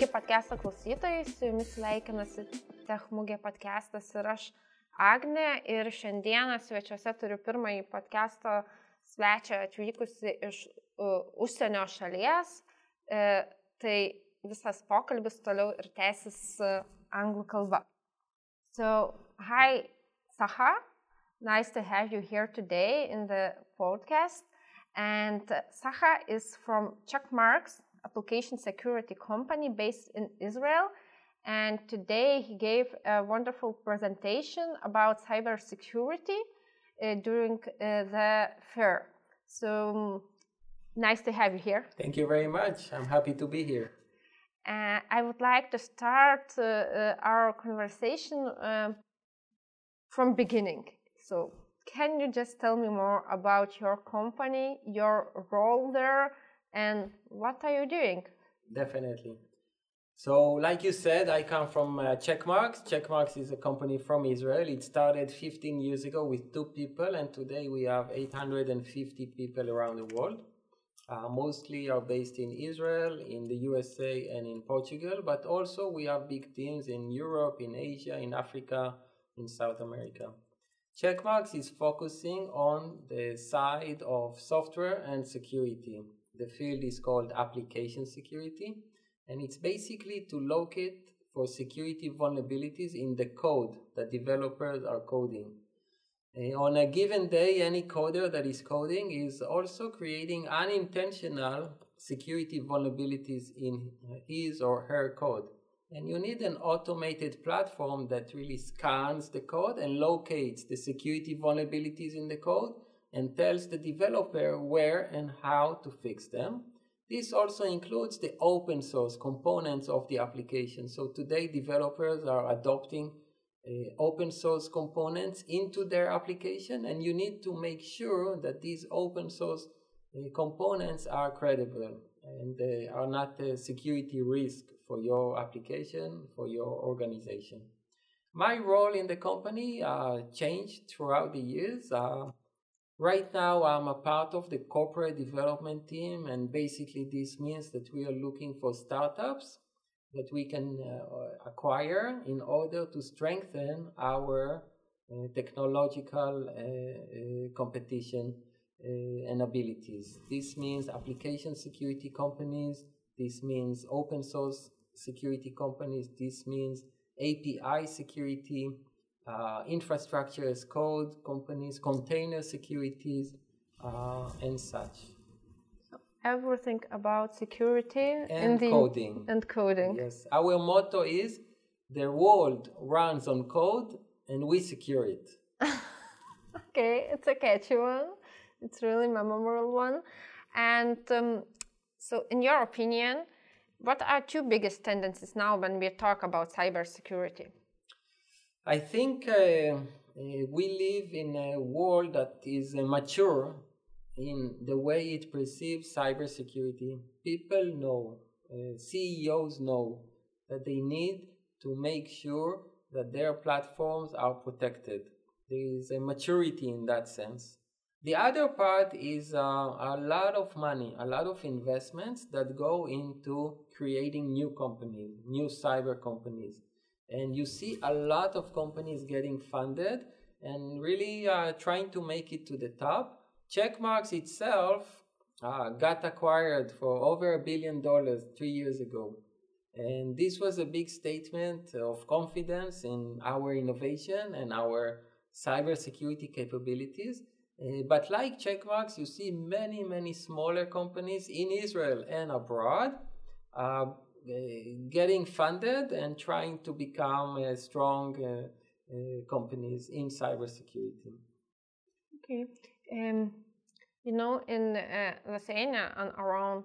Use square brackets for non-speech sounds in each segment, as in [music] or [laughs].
Sveiki podcast'o klausytojai, su jumis sveikinasi Techmugė podcast'as ir aš Agne ir šiandieną svečiuose turiu pirmąjį podcast'o svečią atvykusi iš uh, užsienio šalies. Uh, tai visas pokalbis toliau ir tęsis uh, anglų kalba. So, hi Saha, nice to have you here today in the podcast. And Saha is from Checkmarks, application security company based in Israel. And today he gave a wonderful presentation about cybersecurity uh, during uh, the fair. So nice to have you here. Thank you very much. I'm happy to be here. Uh, I would like to start uh, uh, our conversation um, from beginning. So can you just tell me more about your company, your role there, and what are you doing? Definitely. So, like you said, I come from uh, Checkmarx. Checkmarx is a company from Israel. It started 15 years ago with two people, and today we have 850 people around the world. Uh, mostly are based in Israel, in the USA, and in Portugal, but also we have big teams in Europe, in Asia, in Africa, in South America. Checkmarx is focusing on the side of software and security. The field is called application security, and it's basically to locate for security vulnerabilities in the code that developers are coding. On a given day, any coder that is coding is also creating unintentional security vulnerabilities in his or her code. And you need an automated platform that really scans the code and locates the security vulnerabilities in the code and tells the developer where and how to fix them. This also includes the open source components of the application. So today developers are adopting uh, open source components into their application and you need to make sure that these open source uh, components are credible and they are not a security risk for your application, for your organization. My role in the company uh, changed throughout the years. Uh, right now, I'm a part of the corporate development team, and basically, this means that we are looking for startups that we can uh, acquire in order to strengthen our uh, technological uh, uh, competition and abilities. This means application security companies, this means open source security companies, this means API security, uh, infrastructure as code companies, container securities, uh, and such. Everything about security and the, coding. And coding. Yes, our motto is the world runs on code and we secure it. [laughs] okay, it's a catchy one. It's really memorable one. And um, so, in your opinion, what are two biggest tendencies now when we talk about cybersecurity? I think uh, uh, we live in a world that is uh, mature in the way it perceives cybersecurity. People know, uh, CEOs know that they need to make sure that their platforms are protected. There is a maturity in that sense. The other part is uh, a lot of money, a lot of investments that go into creating new companies, new cyber companies. And you see a lot of companies getting funded and really uh, trying to make it to the top. Checkmarx itself uh, got acquired for over a billion dollars three years ago. And this was a big statement of confidence in our innovation and our cybersecurity capabilities. Uh, but like Checkmarx, you see many, many smaller companies in Israel and abroad uh, getting funded and trying to become uh, strong uh, uh, companies in cybersecurity. Okay. Um, you know, in uh, Lithuania and around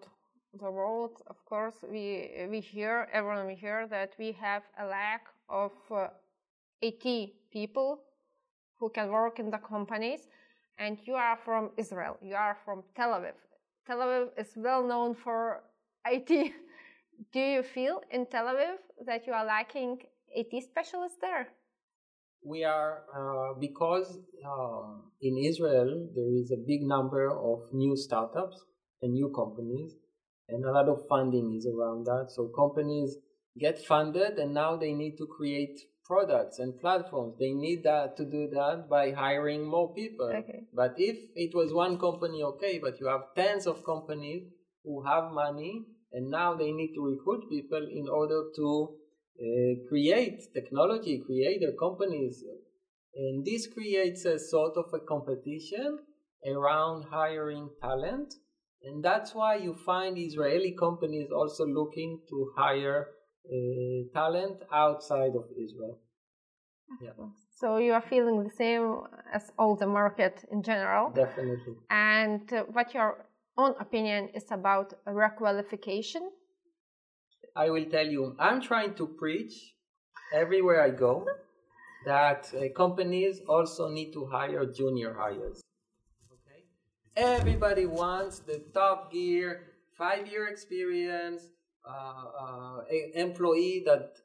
the world, of course, we we hear everyone we hear that we have a lack of IT people who can work in the companies and you are from Israel, you are from Tel Aviv. Tel Aviv is well known for IT. [laughs] Do you feel in Tel Aviv that you are lacking IT specialists there? We are, uh, because uh, in Israel there is a big number of new startups and new companies. and a lot of funding is around that. So companies get funded and now they need to create products and platforms. They need that to do that by hiring more people. Okay. But if it was one company, okay, but you have tens of companies who have money and now they need to recruit people in order to uh, create technology, create their companies. And this creates a sort of a competition around hiring talent. And that's why you find Israeli companies also looking to hire uh, talent outside of Israel. Yeah. So you are feeling the same as all the market in general. Definitely. And uh, what your own opinion is about requalification? I will tell you, I'm trying to preach everywhere I go [laughs] that uh, companies also need to hire junior hires. Okay? Everybody wants the top gear, five year experience, uh, uh, employee that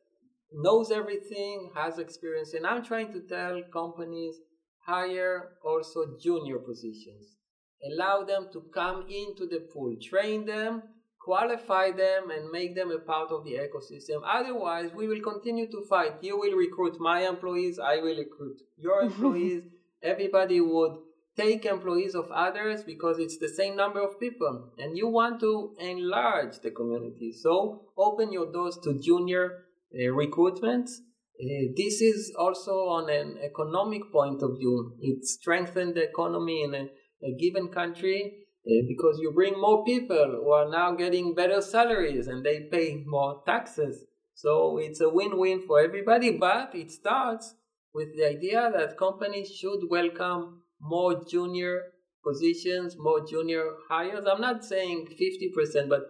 knows everything, has experience. And I'm trying to tell companies hire also junior positions. Allow them to come into the pool, train them, qualify them, and make them a part of the ecosystem. Otherwise, we will continue to fight. You will recruit my employees, I will recruit your [laughs] employees. Everybody would take employees of others because it's the same number of people and you want to enlarge the community. So open your doors to junior uh, recruitment. Uh, this is also on an economic point of view. It strengthens the economy in a, a given country uh, because you bring more people who are now getting better salaries and they pay more taxes. So it's a win-win for everybody, but it starts with the idea that companies should welcome more junior positions, more junior hires. I'm not saying 50%, but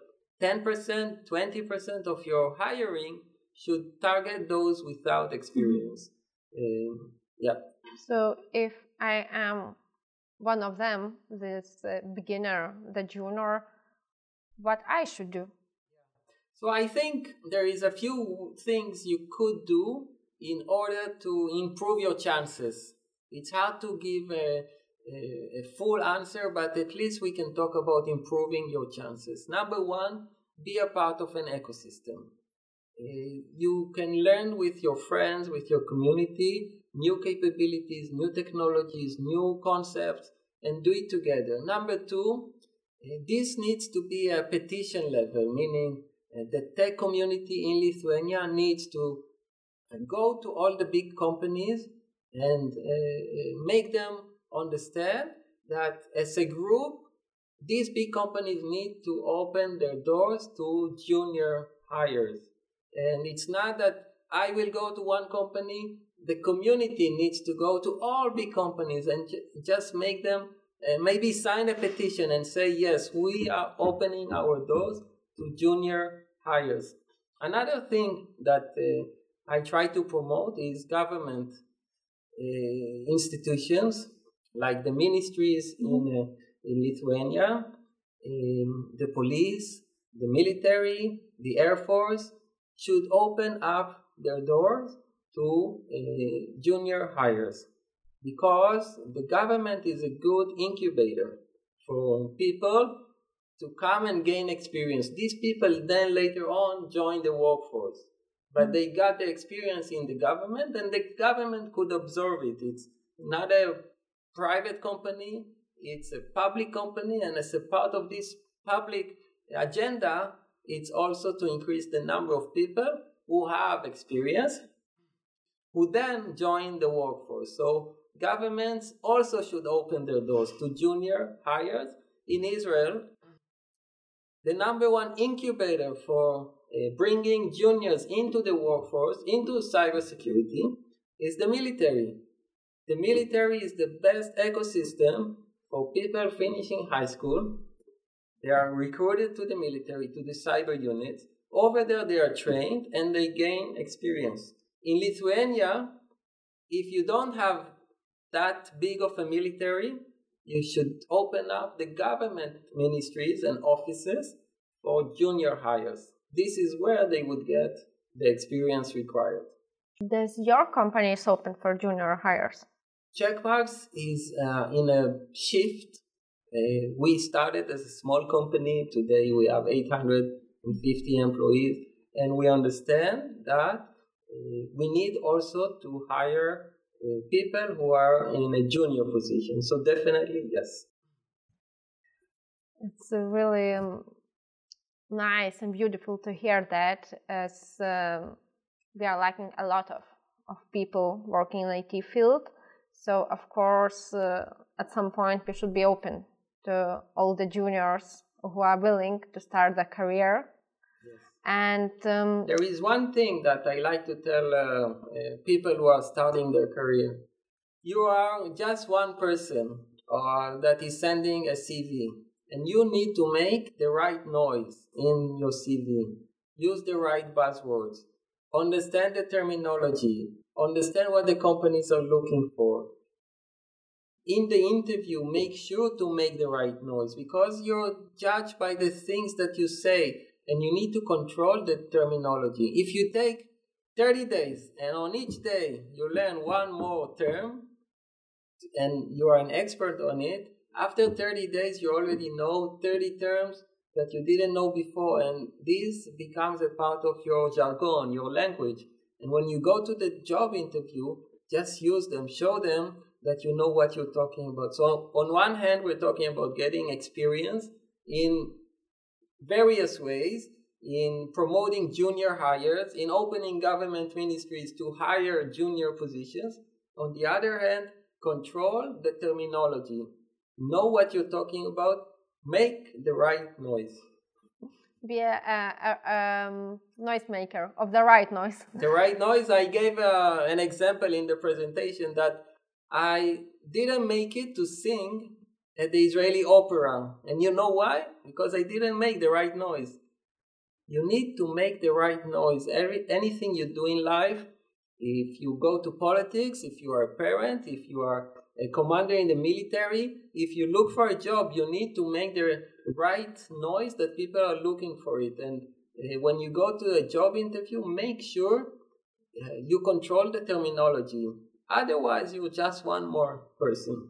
10%, 20% of your hiring should target those without experience. Um, yeah. So if I am one of them, this uh, beginner, the junior, what I should do? So I think there is a few things you could do in order to improve your chances. It's hard to give a, a, a full answer, but at least we can talk about improving your chances. Number one, be a part of an ecosystem. Uh, you can learn with your friends, with your community, new capabilities, new technologies, new concepts, and do it together. Number two, uh, this needs to be a petition level, meaning uh, the tech community in Lithuania needs to go to all the big companies and make them understand that as a group, these big companies need to open their doors to junior hires and it's not that I will go to one company, the community needs to go to all big companies and ju- just make them uh, maybe sign a petition and say, yes, we are opening our doors to junior hires. Another thing that uh, I try to promote is government uh, institutions like the ministries in, uh, in Lithuania, um, the police, the military, the air force, should open up their doors to uh, junior hires because the government is a good incubator for people to come and gain experience. These people then later on join the workforce, but they got the experience in the government and the government could absorb it. It's not a private company, it's a public company, and as a part of this public agenda, it's also to increase the number of people who have experience who then join the workforce. So governments also should open their doors to junior hires. In Israel, the number one incubator for uh, bringing juniors into the workforce, into cybersecurity, is the military. The military is the best ecosystem for people finishing high school they are recruited to the military, to the cyber units. Over there, they are trained and they gain experience. In Lithuania, if you don't have that big of a military, you should open up the government ministries and offices for junior hires. This is where they would get the experience required. Does your company is open for junior hires? Checkmarx is uh, in a shift Uh, we started as a small company. Today we have 850 employees, and we understand that we need also to hire uh, people who are in a junior position. So definitely, yes. It's really um, nice and beautiful to hear that, as um, we are lacking a lot of, of people working in IT field. So of course, uh, at some point we should be open to all the juniors who are willing to start a career. And um, there is one thing that I like to tell uh, uh, people who are starting their career. You are just one person uh, that is sending a CV and you need to make the right noise in your CV. Use the right buzzwords. Understand the terminology. Understand what the companies are looking for. In the interview, make sure to make the right noise because you're judged by the things that you say and you need to control the terminology. If you take 30 days and on each day you learn one more term and you are an expert on it, after 30 days, you already know 30 terms that you didn't know before, and this becomes a part of your jargon, your language. And when you go to the job interview, just use them, show them that you know what you're talking about. So, on one hand, we're talking about getting experience in various ways, in promoting junior hires, in opening government ministries to hire junior positions. On the other hand, control the terminology know what you're talking about, make the right noise. Be a, a, a um, noise maker of the right noise. the right noise. I gave uh, an example in the presentation that I didn't make it to sing at the Israeli opera. And you know why? Because I didn't make the right noise. You need to make the right noise. Every, anything you do in life, if you go to politics, if you are a parent, if you are a commander in the military, if you look for a job, you need to make the right noise that people are looking for it. And uh, when you go to a job interview, make sure uh, you control the terminology. Otherwise, you're just one more person.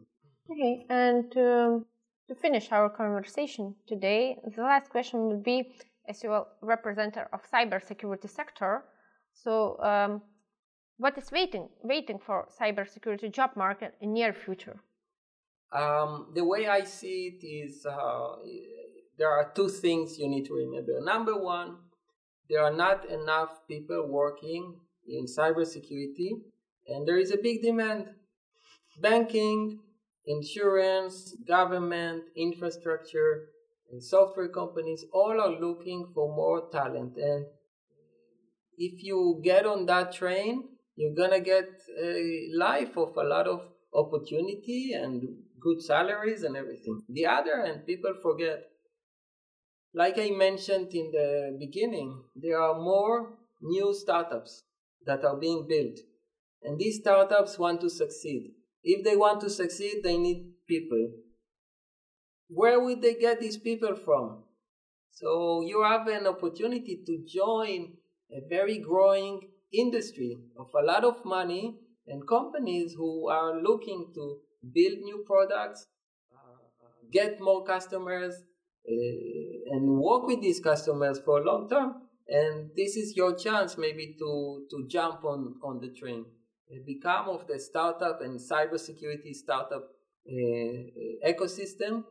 Okay, and um, to finish our conversation today, the last question would be: as you are representative of cybersecurity sector, so um, what is waiting waiting for cybersecurity job market in near future? Um, the way I see it is uh, there are two things you need to remember. Number one, there are not enough people working in cybersecurity, and there is a big demand. Banking, insurance, government, infrastructure, and software companies all are looking for more talent. And if you get on that train, you're gonna get a life of a lot of opportunity and good salaries and everything. The other hand, people forget. Like I mentioned in the beginning, there are more new startups that are being built. And these startups want to succeed. If they want to succeed, they need people. Where would they get these people from? So you have an opportunity to join a very growing industry of a lot of money and companies who are looking to build new products, uh, get more customers, uh, and work with these customers for long term. And this is your chance maybe to, to jump on, on the train. Become of the startup and cybersecurity startup uh, ecosystem.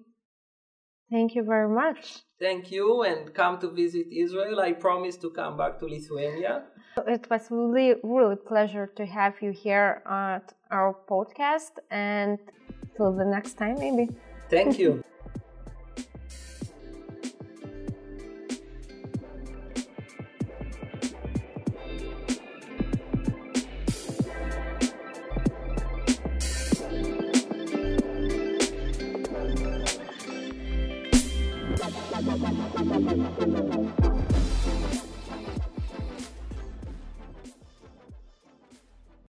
Thank you very much. Thank you, and come to visit Israel. I promise to come back to Lithuania. It was really, really pleasure to have you here at our podcast, and till the next time, maybe. Thank you.